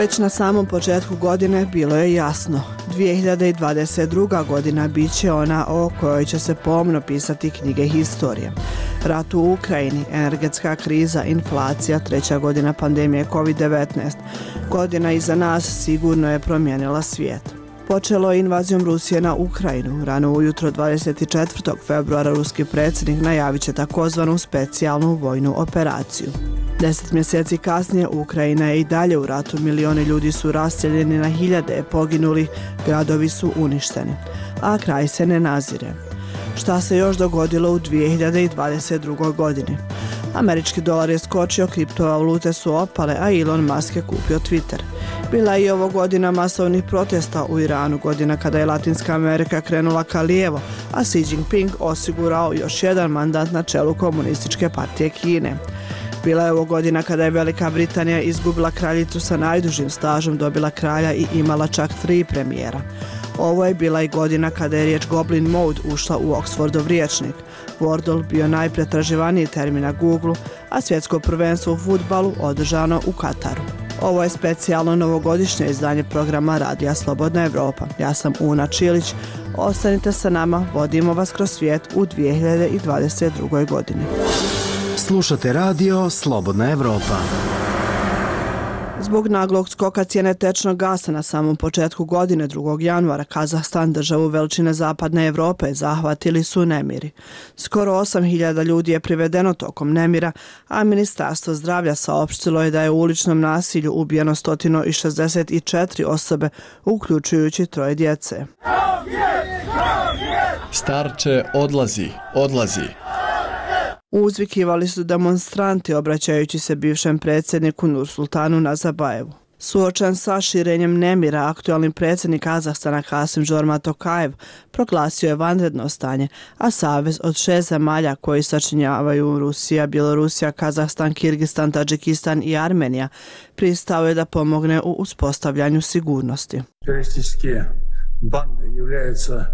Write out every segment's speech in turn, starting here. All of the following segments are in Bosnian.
Već na samom početku godine bilo je jasno. 2022. godina bit će ona o kojoj će se pomno pisati knjige historije. Rat u Ukrajini, energetska kriza, inflacija, treća godina pandemije COVID-19. Godina iza nas sigurno je promijenila svijet. Počelo je invazijom Rusije na Ukrajinu. Rano ujutro 24. februara ruski predsjednik najavit će takozvanu specijalnu vojnu operaciju. Deset mjeseci kasnije Ukrajina je i dalje u ratu. Milioni ljudi su raseljeni na hiljade, poginuli, gradovi su uništeni. A kraj se ne nazire. Šta se još dogodilo u 2022. godini? Američki dolar je skočio, kriptovalute su opale, a Elon Musk je kupio Twitter. Bila je i ovo godina masovnih protesta u Iranu, godina kada je Latinska Amerika krenula ka lijevo, a Xi Jinping osigurao još jedan mandat na čelu komunističke partije Kine. Bila je ovo godina kada je Velika Britanija izgubila kraljicu sa najdužim stažom, dobila kralja i imala čak tri premijera. Ovo je bila i godina kada je riječ Goblin Mode ušla u Oxfordov riječnik. Wordle bio najpretraživaniji termin na Google, a svjetsko prvenstvo u futbalu održano u Kataru. Ovo je specijalno novogodišnje izdanje programa Radija Slobodna Evropa. Ja sam Una Čilić. Ostanite sa nama, vodimo vas kroz svijet u 2022. godini. Slušate radio Slobodna Evropa. Zbog naglog skoka cijene tečnog gasa na samom početku godine 2. januara Kazahstan državu veličine zapadne Evrope zahvatili su nemiri. Skoro 8000 ljudi je privedeno tokom nemira, a Ministarstvo zdravlja saopštilo je da je u uličnom nasilju ubijeno 164 osobe, uključujući troje djece. Starče odlazi, odlazi. Uzvikivali su demonstranti obraćajući se bivšem predsjedniku Nursultanu Nazabajevu. Suočan sa širenjem nemira, aktualni predsjednik Kazahstana Kasim Žorma Tokajev proglasio je vanredno stanje, a savez od šest zemalja koji sačinjavaju Rusija, Bjelorusija, Kazahstan, Kirgistan, Tadžikistan i Armenija pristao je da pomogne u uspostavljanju sigurnosti. Terorističke bande являются,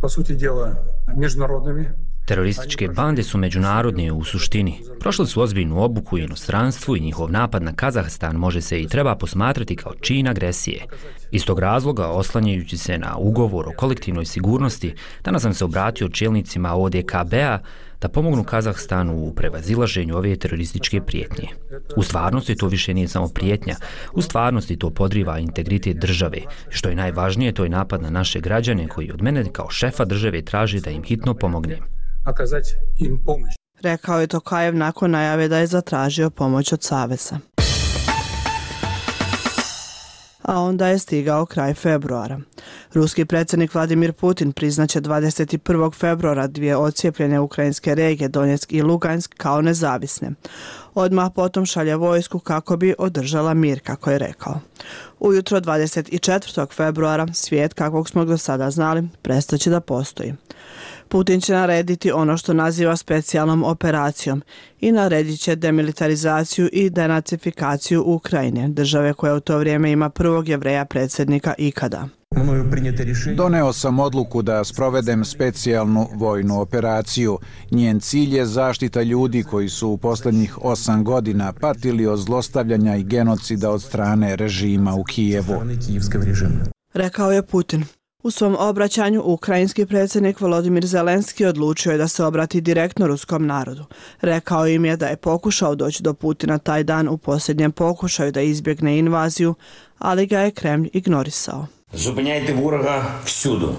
по сути дела, международными, Terorističke bande su međunarodne u suštini. Prošli su ozbiljnu obuku u inostranstvu i njihov napad na Kazahstan može se i treba posmatrati kao čin agresije. Iz tog razloga, oslanjajući se na ugovor o kolektivnoj sigurnosti, danas sam se obratio čelnicima ODKB-a da pomognu Kazahstanu u prevazilaženju ove terorističke prijetnje. U stvarnosti to više nije samo prijetnja, u stvarnosti to podriva integritet države. Što je najvažnije, to je napad na naše građane koji od mene kao šefa države traži da im hitno pomognem оказать им помощь. Rekao je Tokajev nakon najave da je zatražio pomoć od Saveza. A onda je stigao kraj februara. Ruski predsjednik Vladimir Putin priznaće 21. februara dvije ocijepljene ukrajinske regije Donetsk i Lugansk kao nezavisne. Odmah potom šalje vojsku kako bi održala mir, kako je rekao. Ujutro 24. februara svijet, kakvog smo do sada znali, prestaće da postoji. Putin će narediti ono što naziva specijalnom operacijom i naredit će demilitarizaciju i denacifikaciju Ukrajine, države koja u to vrijeme ima prvog jevreja predsjednika ikada. Doneo sam odluku da sprovedem specijalnu vojnu operaciju. Njen cilj je zaštita ljudi koji su u posljednjih osam godina patili od zlostavljanja i genocida od strane režima u Kijevu. Rekao je Putin. U svom obraćanju ukrajinski predsjednik Volodimir Zelenski odlučio je da se obrati direktno ruskom narodu. Rekao im je da je pokušao doći do Putina taj dan u posljednjem pokušaju da izbjegne invaziju, ali ga je Kremlj ignorisao. Zupnjajte vuraga vsudu.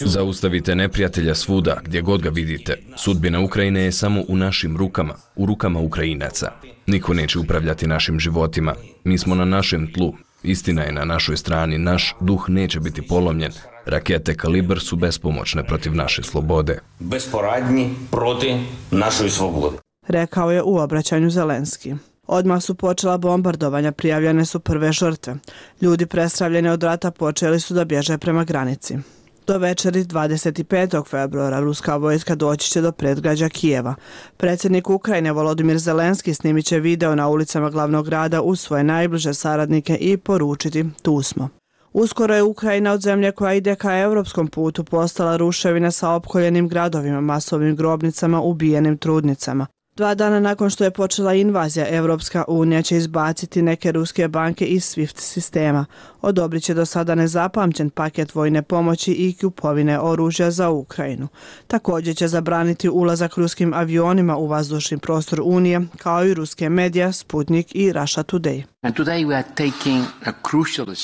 Zaustavite neprijatelja svuda, gdje god ga vidite. Sudbina Ukrajine je samo u našim rukama, u rukama Ukrajinaca. Niko neće upravljati našim životima. Mi smo na našem tlu. Istina je na našoj strani, naš duh neće biti polomljen, Rakete Kaliber su bespomoćne protiv naše slobode. Besporadni proti našoj slobodi. Rekao je u obraćanju Zelenski. Odmah su počela bombardovanja, prijavljene su prve žrtve. Ljudi presravljeni od rata počeli su da bježe prema granici. Do večeri 25. februara ruska vojska doći će do predgrađa Kijeva. Predsjednik Ukrajine Volodimir Zelenski snimit će video na ulicama glavnog grada u svoje najbliže saradnike i poručiti tu smo. Uskoro je Ukrajina od zemlje koja ide ka evropskom putu postala ruševina sa opkoljenim gradovima, masovnim grobnicama, ubijenim trudnicama. Dva dana nakon što je počela invazija, Evropska unija će izbaciti neke ruske banke iz SWIFT sistema. Odobrit će do sada nezapamćen paket vojne pomoći i kupovine oružja za Ukrajinu. Također će zabraniti ulazak ruskim avionima u vazdušni prostor Unije, kao i ruske medija Sputnik i Russia Today.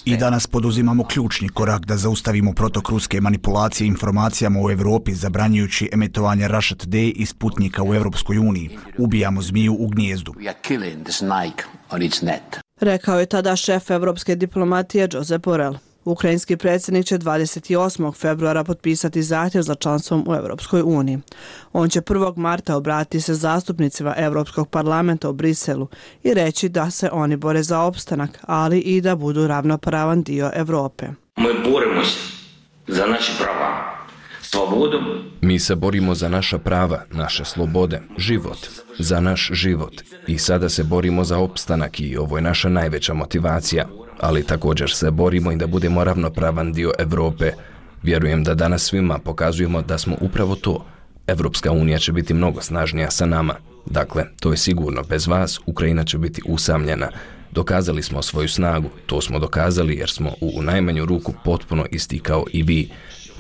I danas poduzimamo ključni korak da zaustavimo protok ruske manipulacije informacijama u Evropi zabranjujući emitovanje Russia Today i Sputnika u Evropskoj uniji. Ubijamo zmiju u gnijezdu. Rekao je tada šef evropske diplomatije Josep Borrell. Ukrajinski predsjednik će 28. februara potpisati zahtjev za članstvom u Evropskoj uniji. On će 1. marta obratiti se zastupnicima Evropskog parlamenta u Briselu i reći da se oni bore za opstanak, ali i da budu ravnopravan dio Evrope. Mi borimo se za naše prava. Mi se borimo za naša prava, naše slobode, život, za naš život. I sada se borimo za opstanak i ovo je naša najveća motivacija ali također se borimo i da budemo ravnopravan dio Evrope. Vjerujem da danas svima pokazujemo da smo upravo to. Evropska unija će biti mnogo snažnija sa nama. Dakle, to je sigurno. Bez vas Ukrajina će biti usamljena. Dokazali smo svoju snagu. To smo dokazali jer smo u najmanju ruku potpuno isti kao i vi.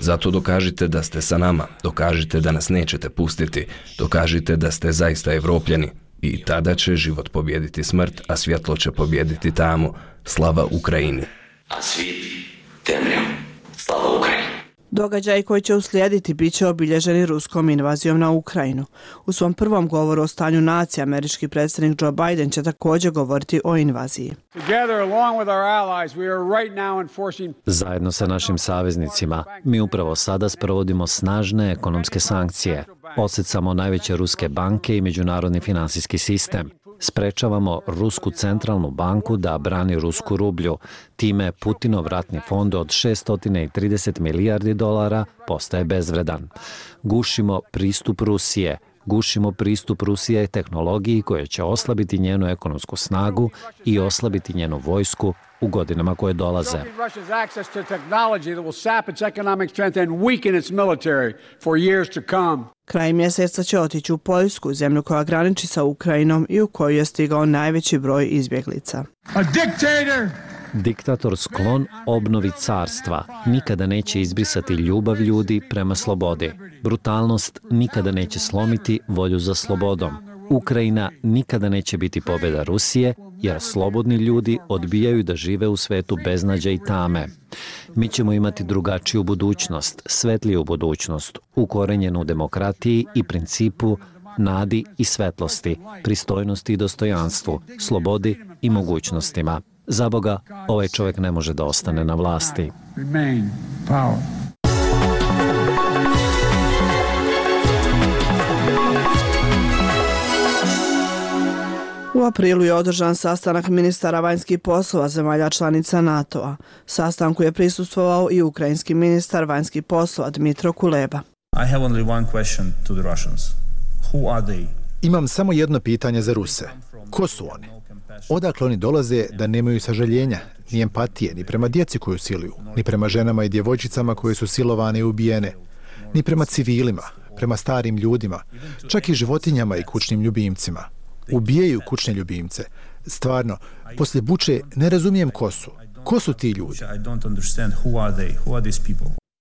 Zato dokažite da ste sa nama. Dokažite da nas nećete pustiti. Dokažite da ste zaista evropljani. I tada će život pobjediti smrt, a svjetlo će pobjediti tamu. Slava Ukrajini. A svijet temljom. Slava Ukrajini. Događaj koji će uslijediti bit će obilježeni ruskom invazijom na Ukrajinu. U svom prvom govoru o stanju nacije, američki predsjednik Joe Biden će također govoriti o invaziji. Zajedno sa našim saveznicima, mi upravo sada sprovodimo snažne ekonomske sankcije. Osjecamo najveće ruske banke i međunarodni finansijski sistem sprečavamo Rusku centralnu banku da brani Rusku rublju. Time Putinov ratni fond od 630 milijardi dolara postaje bezvredan. Gušimo pristup Rusije, gušimo pristup Rusije tehnologiji koja će oslabiti njenu ekonomsku snagu i oslabiti njenu vojsku u godinama koje dolaze. Kraj mjeseca će otići u Poljsku, zemlju koja graniči sa Ukrajinom i u kojoj je stigao najveći broj izbjeglica. Diktator sklon obnovi carstva nikada neće izbrisati ljubav ljudi prema slobodi. Brutalnost nikada neće slomiti volju za slobodom. Ukrajina nikada neće biti pobjeda Rusije, jer slobodni ljudi odbijaju da žive u svetu beznađa i tame. Mi ćemo imati drugačiju budućnost, svetliju budućnost, ukorenjenu u demokratiji i principu nadi i svetlosti, pristojnosti i dostojanstvu, slobodi i mogućnostima. Za Boga, ovaj čovjek ne može da ostane na vlasti. U aprilu je održan sastanak ministara vanjskih poslova zemalja članica NATO-a. Sastanku je prisustvovao i ukrajinski ministar vanjskih poslova Dmitro Kuleba. I have only one question to the Russians. Who are they? Imam samo jedno pitanje za Ruse. Ko su oni? Odakle oni dolaze da nemaju sažaljenja, ni empatije, ni prema djeci koju siluju, ni prema ženama i djevojčicama koje su silovane i ubijene, ni prema civilima, prema starim ljudima, čak i životinjama i kućnim ljubimcima – ubijaju kućne ljubimce. Stvarno, poslije buče ne razumijem ko su. Ko su ti ljudi?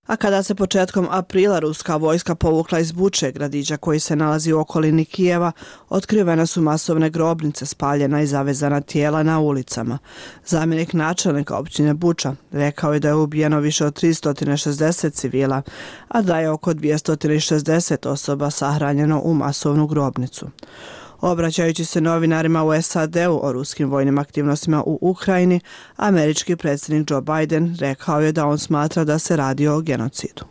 A kada se početkom aprila ruska vojska povukla iz Buče, gradića koji se nalazi u okolini Kijeva, otkrivena su masovne grobnice, spaljena i zavezana tijela na ulicama. Zamjenik načelnika općine Buča rekao je da je ubijeno više od 360 civila, a da je oko 260 osoba sahranjeno u masovnu grobnicu. Obraćajući se novinarima u SAD-u o ruskim vojnim aktivnostima u Ukrajini, američki predsjednik Joe Biden rekao je da on smatra da se radi o genocidu.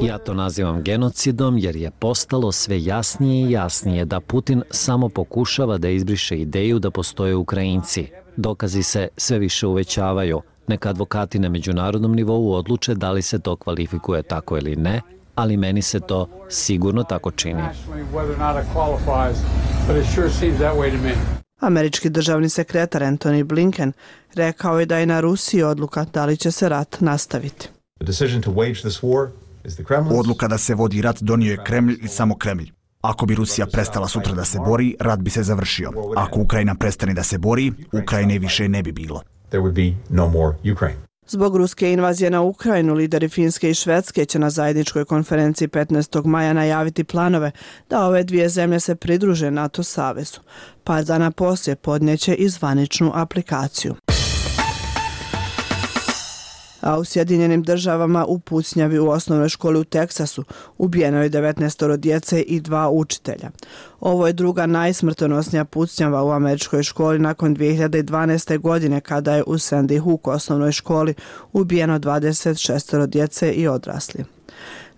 Ja to nazivam genocidom jer je postalo sve jasnije i jasnije da Putin samo pokušava da izbriše ideju da postoje Ukrajinci. Dokazi se sve više uvećavaju. Neka advokati na međunarodnom nivou odluče da li se to kvalifikuje tako ili ne, ali meni se to sigurno tako čini. Američki državni sekretar Anthony Blinken Rekao je da je na Rusiji odluka da li će se rat nastaviti. Odluka da se vodi rat donio je Kremlj i samo Kremlj. Ako bi Rusija prestala sutra da se bori, rat bi se završio. Ako Ukrajina prestane da se bori, Ukrajine više ne bi bilo. Zbog ruske invazije na Ukrajinu, lideri Finske i Švedske će na zajedničkoj konferenciji 15. maja najaviti planove da ove dvije zemlje se pridruže NATO savezu. Par dana poslije podneće i zvaničnu aplikaciju a u Sjedinjenim državama u Pucnjavi u osnovnoj školi u Teksasu ubijeno je 19 djece i dva učitelja. Ovo je druga najsmrtonosnija pucnjava u američkoj školi nakon 2012. godine kada je u Sandy Hook osnovnoj školi ubijeno 26 djece i odrasli.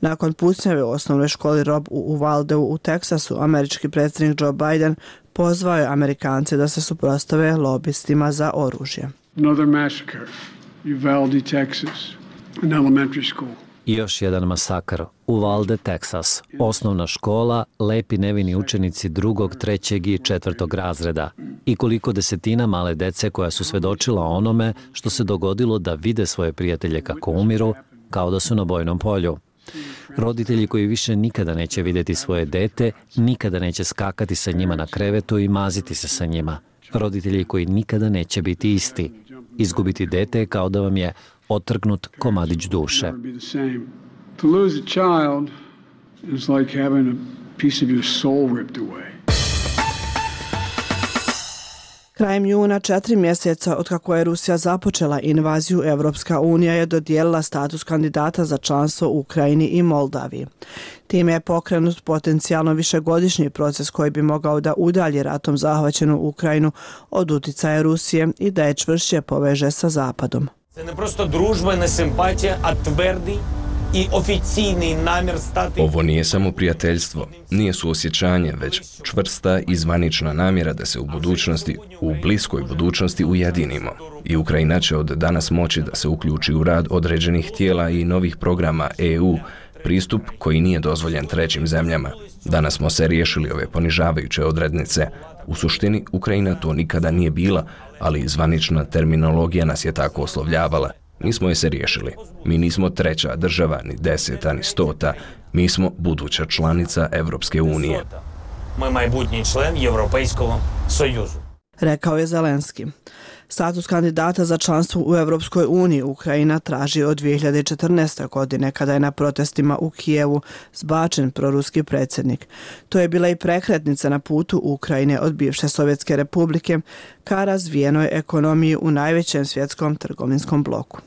Nakon pucnjave u osnovnoj školi Rob u Uvaldeu u Teksasu, američki predsjednik Joe Biden pozvao je Amerikance da se suprostave lobistima za oružje. Another massacre Uvalde, Texas, an elementary school. Još jedan masakar. U Valde, Texas. Osnovna škola, lepi nevini učenici drugog, trećeg i četvrtog razreda. I koliko desetina male dece koja su svedočila onome što se dogodilo da vide svoje prijatelje kako umiru, kao da su na bojnom polju. Roditelji koji više nikada neće vidjeti svoje dete, nikada neće skakati sa njima na krevetu i maziti se sa njima. Roditelji koji nikada neće biti isti. Izgubiti dete je kao da vam je otrgnut komadić duše. To lose a child is like having a piece of your soul ripped away. Krajem juna, četiri mjeseca od kako je Rusija započela invaziju, Evropska unija je dodijelila status kandidata za članstvo u Ukrajini i Moldaviji. Time je pokrenut potencijalno višegodišnji proces koji bi mogao da udalji ratom zahvaćenu Ukrajinu od uticaja Rusije i da je čvršće poveže sa Zapadom. To ne prosto družbena simpatija, a tvrdi i oficijni namjer stati... Ovo nije samo prijateljstvo, nije su osjećanje, već čvrsta i zvanična namjera da se u budućnosti, u bliskoj budućnosti ujedinimo. I Ukrajina će od danas moći da se uključi u rad određenih tijela i novih programa EU, pristup koji nije dozvoljen trećim zemljama. Danas smo se riješili ove ponižavajuće odrednice. U suštini, Ukrajina to nikada nije bila, ali zvanična terminologija nas je tako oslovljavala. Mi smo je se riješili. Mi nismo treća država, ni deseta, ni stota. Mi smo buduća članica Evropske unije. Mi majbutnji člen Evropejskog sojuzu. Rekao je Zelenski. Status kandidata za članstvo u Evropskoj uniji Ukrajina traži od 2014. godine kada je na protestima u Kijevu zbačen proruski predsjednik. To je bila i prekretnica na putu Ukrajine od bivše Sovjetske republike ka razvijenoj ekonomiji u najvećem svjetskom trgovinskom bloku.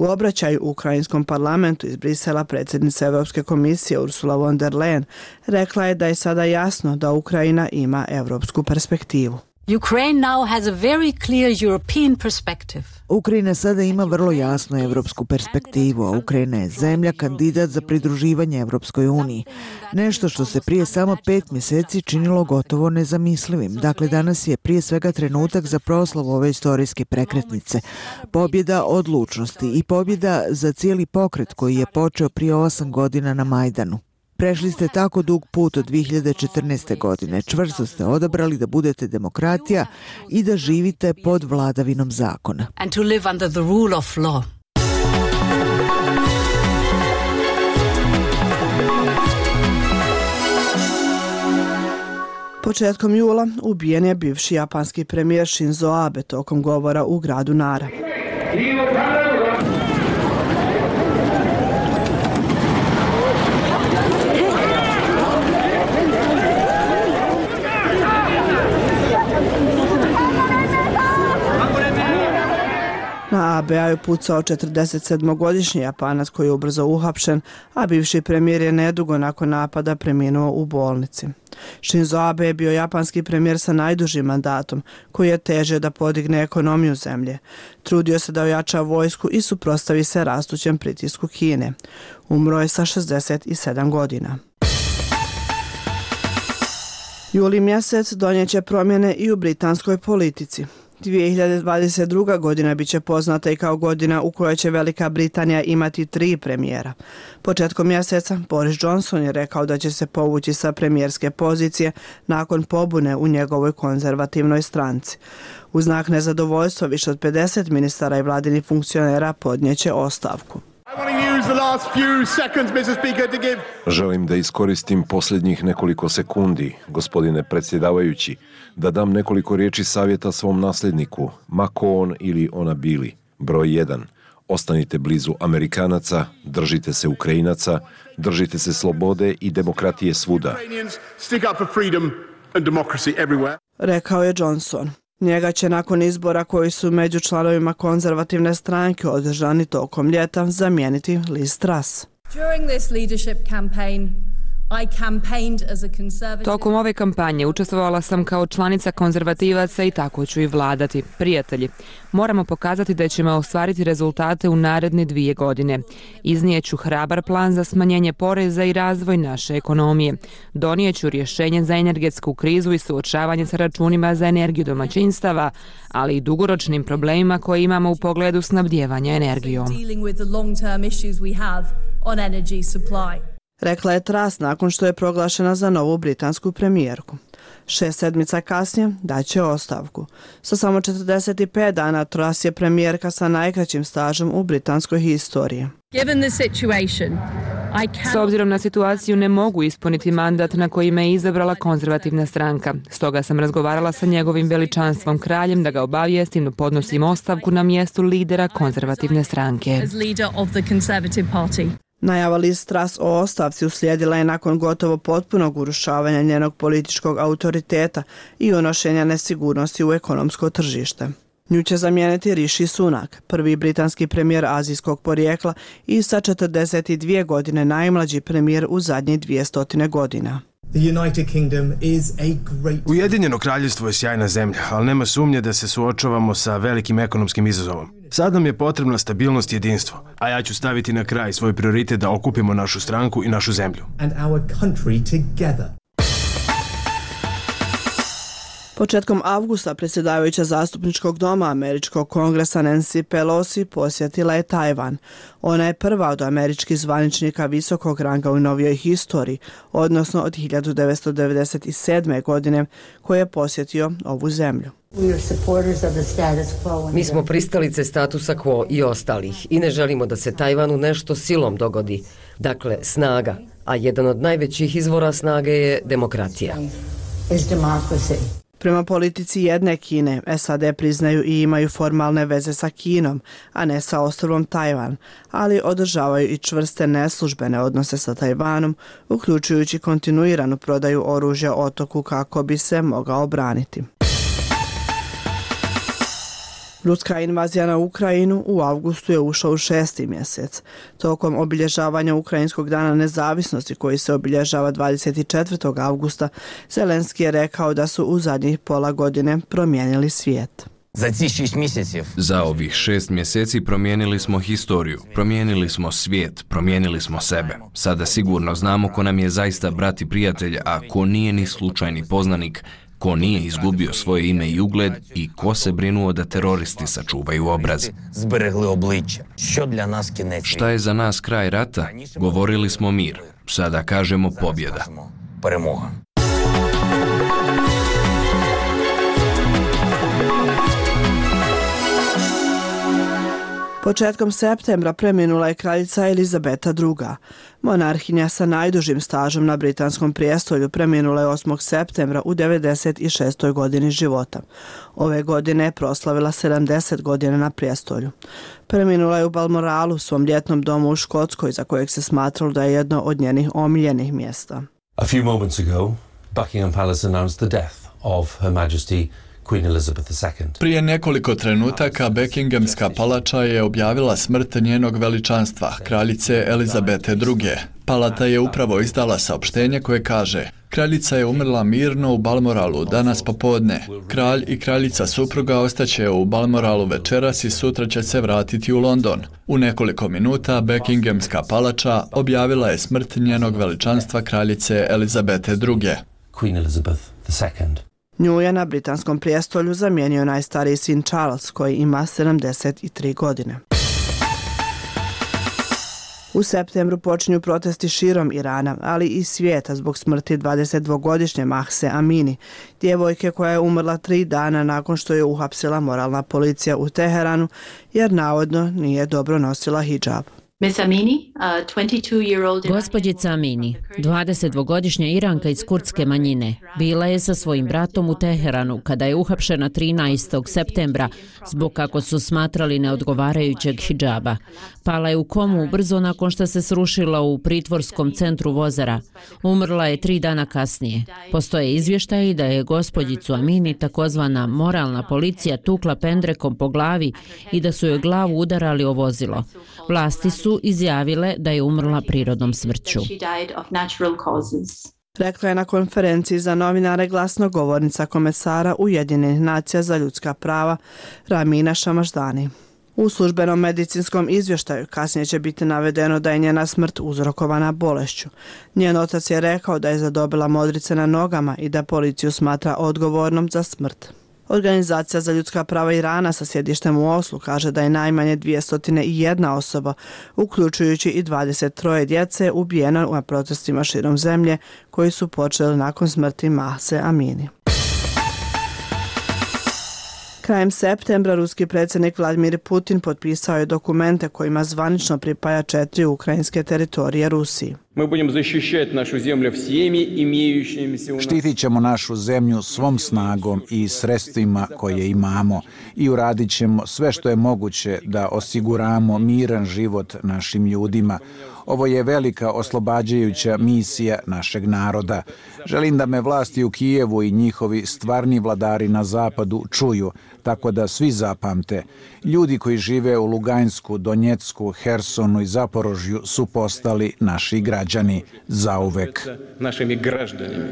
U obraćaju u Ukrajinskom parlamentu iz Brisela predsjednica Evropske komisije Ursula von der Leyen rekla je da je sada jasno da Ukrajina ima evropsku perspektivu. Ukraine now has a very clear European perspective. Ukrajina sada ima vrlo jasnu evropsku perspektivu, a Ukrajina je zemlja kandidat za pridruživanje Evropskoj uniji. Nešto što se prije samo pet mjeseci činilo gotovo nezamislivim. Dakle, danas je prije svega trenutak za proslav ove istorijske prekretnice. Pobjeda odlučnosti i pobjeda za cijeli pokret koji je počeo prije osam godina na Majdanu. Prešli ste tako dug put od 2014. godine. Čvrsto ste odabrali da budete demokratija i da živite pod vladavinom zakona. And to live under the rule of law. Početkom jula ubijen je bivši japanski premijer Shinzo Abe tokom govora u gradu Nara. ABA je pucao 47-godišnji japanac koji je ubrzo uhapšen, a bivši premijer je nedugo nakon napada preminuo u bolnici. Shinzo Abe je bio japanski premijer sa najdužim mandatom, koji je teže da podigne ekonomiju zemlje. Trudio se da ojača vojsku i suprostavi se rastućem pritisku Kine. Umro je sa 67 godina. Juli mjesec donjeće promjene i u britanskoj politici. 2022. godina biće poznata i kao godina u kojoj će Velika Britanija imati tri premijera. Početkom mjeseca Boris Johnson je rekao da će se povući sa premijerske pozicije nakon pobune u njegovoj konzervativnoj stranci. U znak nezadovoljstva više od 50 ministara i vladini funkcionera podnjeće ostavku. Želim da iskoristim posljednjih nekoliko sekundi, gospodine predsjedavajući, da dam nekoliko riječi savjeta svom nasljedniku, mako on ili ona bili. Broj 1. Ostanite blizu Amerikanaca, držite se Ukrajinaca, držite se slobode i demokratije svuda. Rekao je Johnson. Njega će nakon izbora koji su među članovima konzervativne stranke održani tokom ljeta zamijeniti Liz Truss. During this leadership campaign, Tokom ove kampanje učestvovala sam kao članica konzervativaca i tako ću i vladati. Prijatelji, moramo pokazati da ćemo ostvariti rezultate u naredne dvije godine. Iznijeću hrabar plan za smanjenje poreza i razvoj naše ekonomije. Donijeću rješenje za energetsku krizu i suočavanje sa računima za energiju domaćinstava, ali i dugoročnim problemima koje imamo u pogledu snabdjevanja energijom rekla je Tras nakon što je proglašena za novu britansku premijerku. Šest sedmica kasnije daće ostavku. Sa samo 45 dana Tras je premijerka sa najkraćim stažom u britanskoj historiji. S obzirom na situaciju ne mogu ispuniti mandat na koji me je izabrala konzervativna stranka. Stoga sam razgovarala sa njegovim veličanstvom kraljem da ga obavijestim da podnosim ostavku na mjestu lidera konzervativne stranke. Najava Liz Truss o ostavci uslijedila je nakon gotovo potpunog urušavanja njenog političkog autoriteta i unošenja nesigurnosti u ekonomsko tržište. Nju će zamijeniti Rishi Sunak, prvi britanski premijer azijskog porijekla i sa 42 godine najmlađi premijer u zadnjih 200 godina. Ujedinjeno kraljevstvo je sjajna zemlja, ali nema sumnje da se suočavamo sa velikim ekonomskim izazovom. Sad nam je potrebna stabilnost i jedinstvo, a ja ću staviti na kraj svoj prioritet da okupimo našu stranku i našu zemlju. Početkom avgusta predsjedavajuća zastupničkog doma Američkog kongresa Nancy Pelosi posjetila je Tajvan. Ona je prva od američkih zvaničnika visokog ranga u novijoj historiji, odnosno od 1997. godine koje je posjetio ovu zemlju. Mi smo pristalice statusa quo i ostalih i ne želimo da se Tajvanu nešto silom dogodi. Dakle, snaga, a jedan od najvećih izvora snage je demokratija. Prema politici jedne Kine, SAD priznaju i imaju formalne veze sa Kinom, a ne sa ostrovom Tajvan, ali održavaju i čvrste neslužbene odnose sa Tajvanom, uključujući kontinuiranu prodaju oružja otoku kako bi se mogao obraniti. Ruska invazija na Ukrajinu u avgustu je ušao u šesti mjesec. Tokom obilježavanja Ukrajinskog dana nezavisnosti koji se obilježava 24. avgusta, Zelenski je rekao da su u zadnjih pola godine promijenili svijet. Za. Za ovih šest mjeseci promijenili smo historiju, promijenili smo svijet, promijenili smo sebe. Sada sigurno znamo ko nam je zaista brat i prijatelj, a ko nije ni slučajni poznanik, ko nije izgubio svoje ime i ugled i ko se brinuo da teroristi sačuvaju obraz. Šta je za nas kraj rata? Govorili smo mir. Sada kažemo pobjeda. Početkom septembra preminula je kraljica Elizabeta II. Monarhinja sa najdužim stažom na britanskom prijestolju preminula je 8. septembra u 96. godini života. Ove godine je proslavila 70 godina na prijestolju. Preminula je u Balmoralu, svom ljetnom domu u Škotskoj, za kojeg se smatralo da je jedno od njenih omiljenih mjesta. A few moments ago, Buckingham Palace announced the death of Her Majesty Queen Elizabeth II. Prije nekoliko trenutaka Beckinghamska palača je objavila smrt njenog veličanstva, kraljice Elizabete II. Palata je upravo izdala saopštenje koje kaže Kraljica je umrla mirno u Balmoralu danas popodne. Kralj i kraljica supruga ostaće u Balmoralu večeras i sutra će se vratiti u London. U nekoliko minuta Beckinghamska palača objavila je smrt njenog veličanstva kraljice Elizabete II. Queen Elizabeth II. Nju je na britanskom prijestolju zamijenio najstariji sin Charles koji ima 73 godine. U septembru počinju protesti širom Irana, ali i svijeta zbog smrti 22-godišnje Mahse Amini, djevojke koja je umrla tri dana nakon što je uhapsila moralna policija u Teheranu jer navodno nije dobro nosila hijab. Gospodjica Amini, 22-godišnja Iranka iz kurdske manjine, bila je sa svojim bratom u Teheranu kada je uhapšena 13. septembra zbog kako su smatrali neodgovarajućeg hijaba. Pala je u komu brzo nakon što se srušila u pritvorskom centru Vozara. Umrla je tri dana kasnije. Postoje izvještaji da je gospodjicu Amini takozvana moralna policija tukla pendrekom po glavi i da su joj glavu udarali o vozilo. Vlasti su su izjavile da je umrla prirodnom smrću. Rekla je na konferenciji za novinare glasnogovornica komesara Ujedinjenih nacija za ljudska prava Ramina Šamaždani. U službenom medicinskom izvještaju kasnije će biti navedeno da je njena smrt uzrokovana bolešću. Njen otac je rekao da je zadobila modrice na nogama i da policiju smatra odgovornom za smrt. Organizacija za ljudska prava Irana sa sjedištem u Oslu kaže da je najmanje 201 osoba, uključujući i 23 djece, ubijena u protestima širom zemlje koji su počeli nakon smrti Mahse Amini. Krajem septembra ruski predsjednik Vladimir Putin potpisao je dokumente kojima zvanično pripaja četiri ukrajinske teritorije Rusiji. Štitit ćemo našu zemlju svom snagom i sredstvima koje imamo i uradit ćemo sve što je moguće da osiguramo miran život našim ljudima. Ovo je velika oslobađajuća misija našeg naroda. Želim da me vlasti u Kijevu i njihovi stvarni vladari na zapadu čuju, tako da svi zapamte. Ljudi koji žive u Lugansku, Donjecku, Hersonu i Zaporožju su postali naši građani zauvek. Našimi građanima.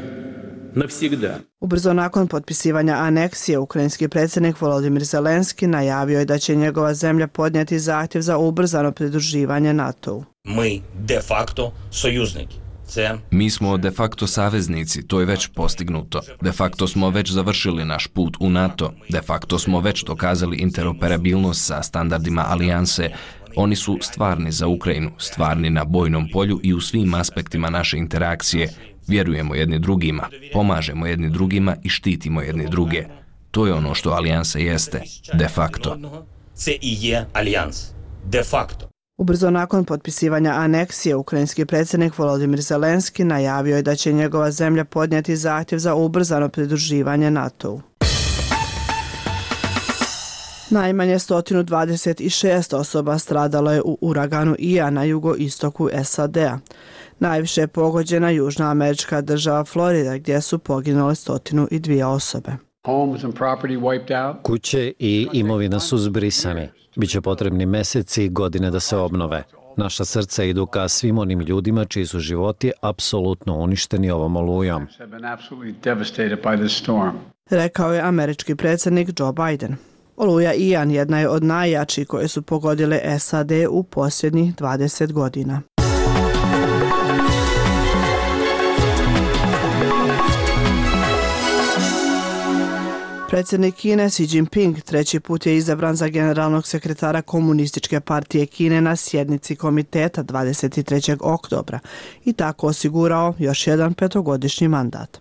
Ubrzo nakon potpisivanja aneksije, ukrajinski predsjednik Volodimir Zelenski najavio je da će njegova zemlja podnijeti zahtjev za ubrzano pridruživanje NATO-u. Mi de facto sojuzniki. Mi smo de facto saveznici, to je već postignuto. De facto smo već završili naš put u NATO. De facto smo već dokazali interoperabilnost sa standardima alijanse. Oni su stvarni za Ukrajinu, stvarni na bojnom polju i u svim aspektima naše interakcije. Vjerujemo jedni drugima, pomažemo jedni drugima i štitimo jedni druge. To je ono što alijansa jeste, de facto. Ce i je alijans, de facto. Ubrzo nakon potpisivanja aneksije, ukrajinski predsjednik Volodimir Zelenski najavio je da će njegova zemlja podnijeti zahtjev za ubrzano pridruživanje NATO-u. Najmanje 126 osoba stradalo je u uraganu Ija na jugoistoku SAD-a. Najviše je pogođena južna američka država Florida gdje su poginule 102 osobe. Kuće i imovina su zbrisani. Biće potrebni meseci i godine da se obnove. Naša srca idu ka svim onim ljudima čiji su životi apsolutno uništeni ovom olujom. Rekao je američki predsjednik Joe Biden. Oluja Ian jedna je od najjačih koje su pogodile SAD u posljednjih 20 godina. Predsjednik Kine Xi Jinping treći put je izabran za generalnog sekretara Komunističke partije Kine na sjednici komiteta 23. oktobra i tako osigurao još jedan petogodišnji mandat.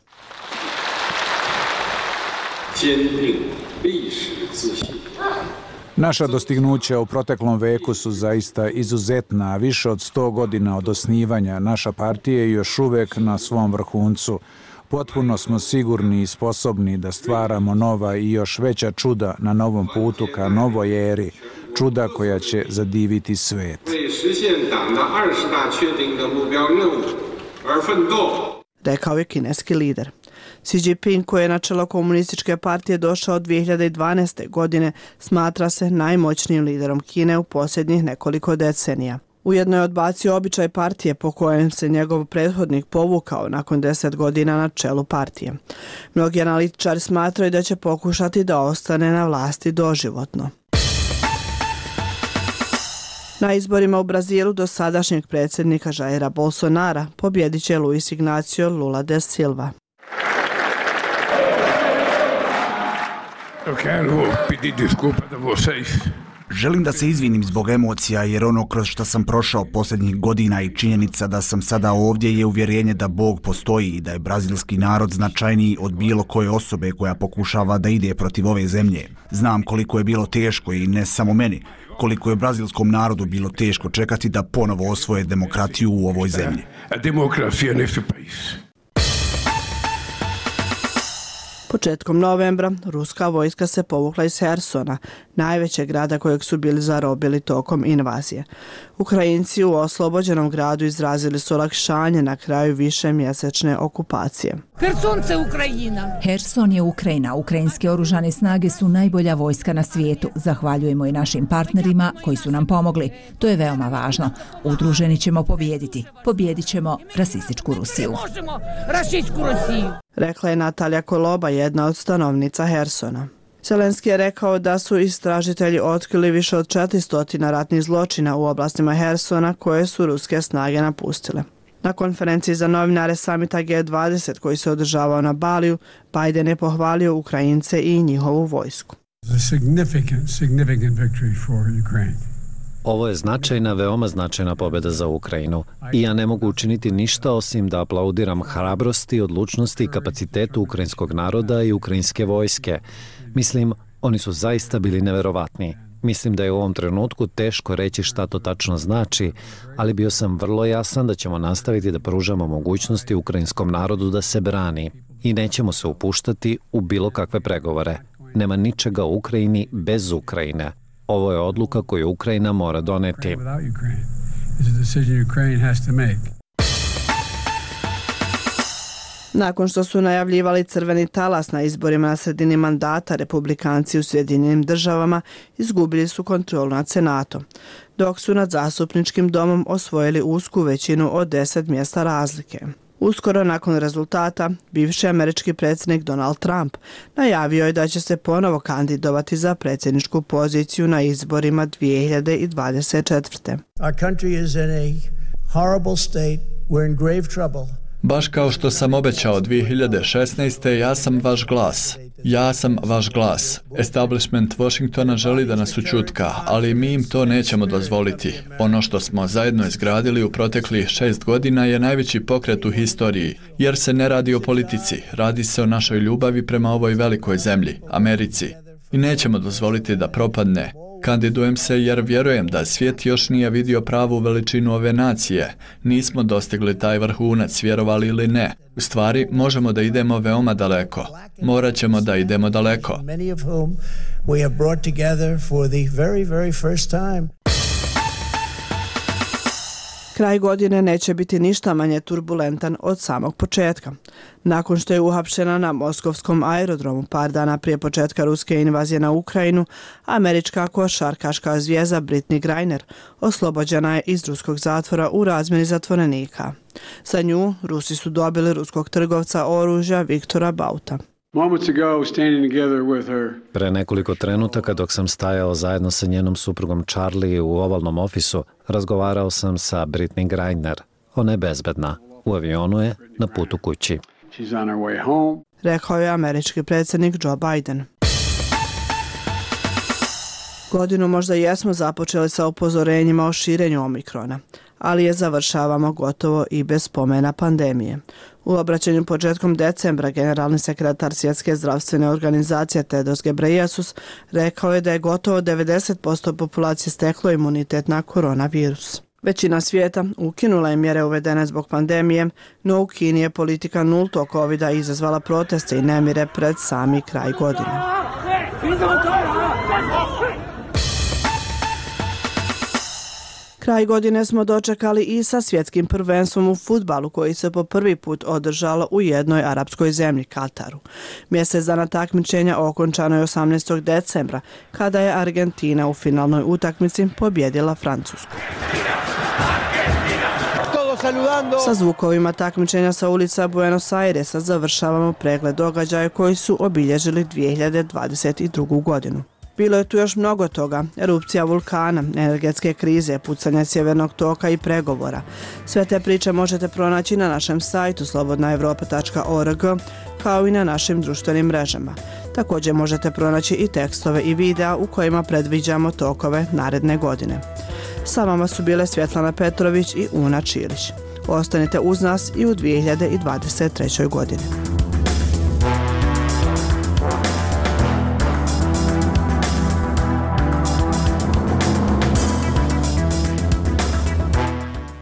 Naša dostignuća u proteklom veku su zaista izuzetna, više od 100 godina od osnivanja naša partija je još uvek na svom vrhuncu. Potpuno smo sigurni i sposobni da stvaramo nova i još veća čuda na novom putu ka novoj eri, čuda koja će zadiviti svet. Rekao je kineski lider. Xi Jinping, koji je na čelo komunističke partije došao 2012. godine, smatra se najmoćnijim liderom Kine u posljednjih nekoliko decenija. Ujedno je odbacio običaj partije po kojem se njegov prethodnik povukao nakon deset godina na čelu partije. Mnogi analitičari smatraju da će pokušati da ostane na vlasti doživotno. Na izborima u Brazilu do sadašnjeg predsjednika Jaira Bolsonara pobjedit će Luis Ignacio Lula de Silva. Eu quero pedir desculpa da vocês. Želim da se izvinim zbog emocija jer ono kroz što sam prošao posljednjih godina i činjenica da sam sada ovdje je uvjerenje da Bog postoji i da je brazilski narod značajniji od bilo koje osobe koja pokušava da ide protiv ove zemlje. Znam koliko je bilo teško i ne samo meni, koliko je brazilskom narodu bilo teško čekati da ponovo osvoje demokratiju u ovoj zemlji. A demokracija neste país. Početkom novembra ruska vojska se povukla iz Hersona, najvećeg grada kojeg su bili zarobili tokom invazije. Ukrajinci u oslobođenom gradu izrazili su olakšanje na kraju više mjesečne okupacije. Hersonce Ukrajina. Herson je Ukrajina. Ukrajinske oružane snage su najbolja vojska na svijetu. Zahvaljujemo i našim partnerima koji su nam pomogli. To je veoma važno. Udruženi ćemo pobjediti. Pobjedit ćemo rasističku Rusiju. Možemo rasističku Rusiju. Rekla je Natalja Koloba, jedna od stanovnica Hersona. Zelenski je rekao da su istražitelji otkrili više od 400 ratnih zločina u oblastima Hersona koje su ruske snage napustile. Na konferenciji za novinare samita G20 koji se održavao na Baliju, Biden je pohvalio Ukrajince i njihovu vojsku. Ovo je značajna, veoma značajna pobjeda za Ukrajinu i ja ne mogu učiniti ništa osim da aplaudiram hrabrosti, odlučnosti i kapacitetu ukrajinskog naroda i ukrajinske vojske. Mislim, oni su zaista bili neverovatni. Mislim da je u ovom trenutku teško reći šta to tačno znači, ali bio sam vrlo jasan da ćemo nastaviti da pružamo mogućnosti ukrajinskom narodu da se brani i nećemo se upuštati u bilo kakve pregovore. Nema ničega u Ukrajini bez Ukrajine. Ovo je odluka koju Ukrajina mora doneti. Nakon što su najavljivali crveni talas na izborima na sredini mandata, republikanci u Sjedinjenim državama izgubili su kontrolu nad senatom, dok su nad zastupničkim domom osvojili usku većinu od 10 mjesta razlike. Uskoro nakon rezultata, bivši američki predsjednik Donald Trump najavio je da će se ponovo kandidovati za predsjedničku poziciju na izborima 2024. Our country is in a horrible state. We're in grave trouble. Baš kao što sam obećao 2016. ja sam vaš glas. Ja sam vaš glas. Establishment Washingtona želi da nas učutka, ali mi im to nećemo dozvoliti. Ono što smo zajedno izgradili u proteklih šest godina je najveći pokret u historiji, jer se ne radi o politici, radi se o našoj ljubavi prema ovoj velikoj zemlji, Americi. I nećemo dozvoliti da propadne, Kandidujem se jer vjerujem da svijet još nije vidio pravu veličinu ove nacije. Nismo dostigli taj vrhunac, vjerovali ili ne. U stvari, možemo da idemo veoma daleko. Morat ćemo da idemo daleko. Kraj godine neće biti ništa manje turbulentan od samog početka. Nakon što je uhapšena na Moskovskom aerodromu par dana prije početka ruske invazije na Ukrajinu, američka košarkaška zvijeza Britney Greiner oslobođena je iz ruskog zatvora u razmjeni zatvorenika. Sa nju Rusi su dobili ruskog trgovca oružja Viktora Bauta. Pre nekoliko trenutaka dok sam stajao zajedno sa njenom suprugom Charlie u ovalnom ofisu, razgovarao sam sa Britney Greiner. Ona je bezbedna. U avionu je na putu kući. Rekao je američki predsjednik Joe Biden. Godinu možda jesmo započeli sa upozorenjima o širenju omikrona, ali je završavamo gotovo i bez spomena pandemije. U obraćanju početkom decembra generalni sekretar Svjetske zdravstvene organizacije Tedros Gebreyesus rekao je da je gotovo 90% populacije steklo imunitet na koronavirus. Većina svijeta ukinula je mjere uvedene zbog pandemije, no u Kini je politika nulto covid izazvala proteste i nemire pred sami kraj godine. Kraj godine smo dočekali i sa svjetskim prvenstvom u futbalu koji se po prvi put održalo u jednoj arapskoj zemlji, Kataru. Mjesec dana takmičenja okončano je 18. decembra, kada je Argentina u finalnoj utakmici pobjedila Francusku. Sa zvukovima takmičenja sa ulica Buenos Airesa završavamo pregled događaja koji su obilježili 2022. godinu. Bilo je tu još mnogo toga, erupcija vulkana, energetske krize, pucanje sjevernog toka i pregovora. Sve te priče možete pronaći na našem sajtu slobodnaevropa.org kao i na našim društvenim mrežama. Također možete pronaći i tekstove i videa u kojima predviđamo tokove naredne godine. Sa vama su bile Svjetlana Petrović i Una Čilić. Ostanite uz nas i u 2023. godini.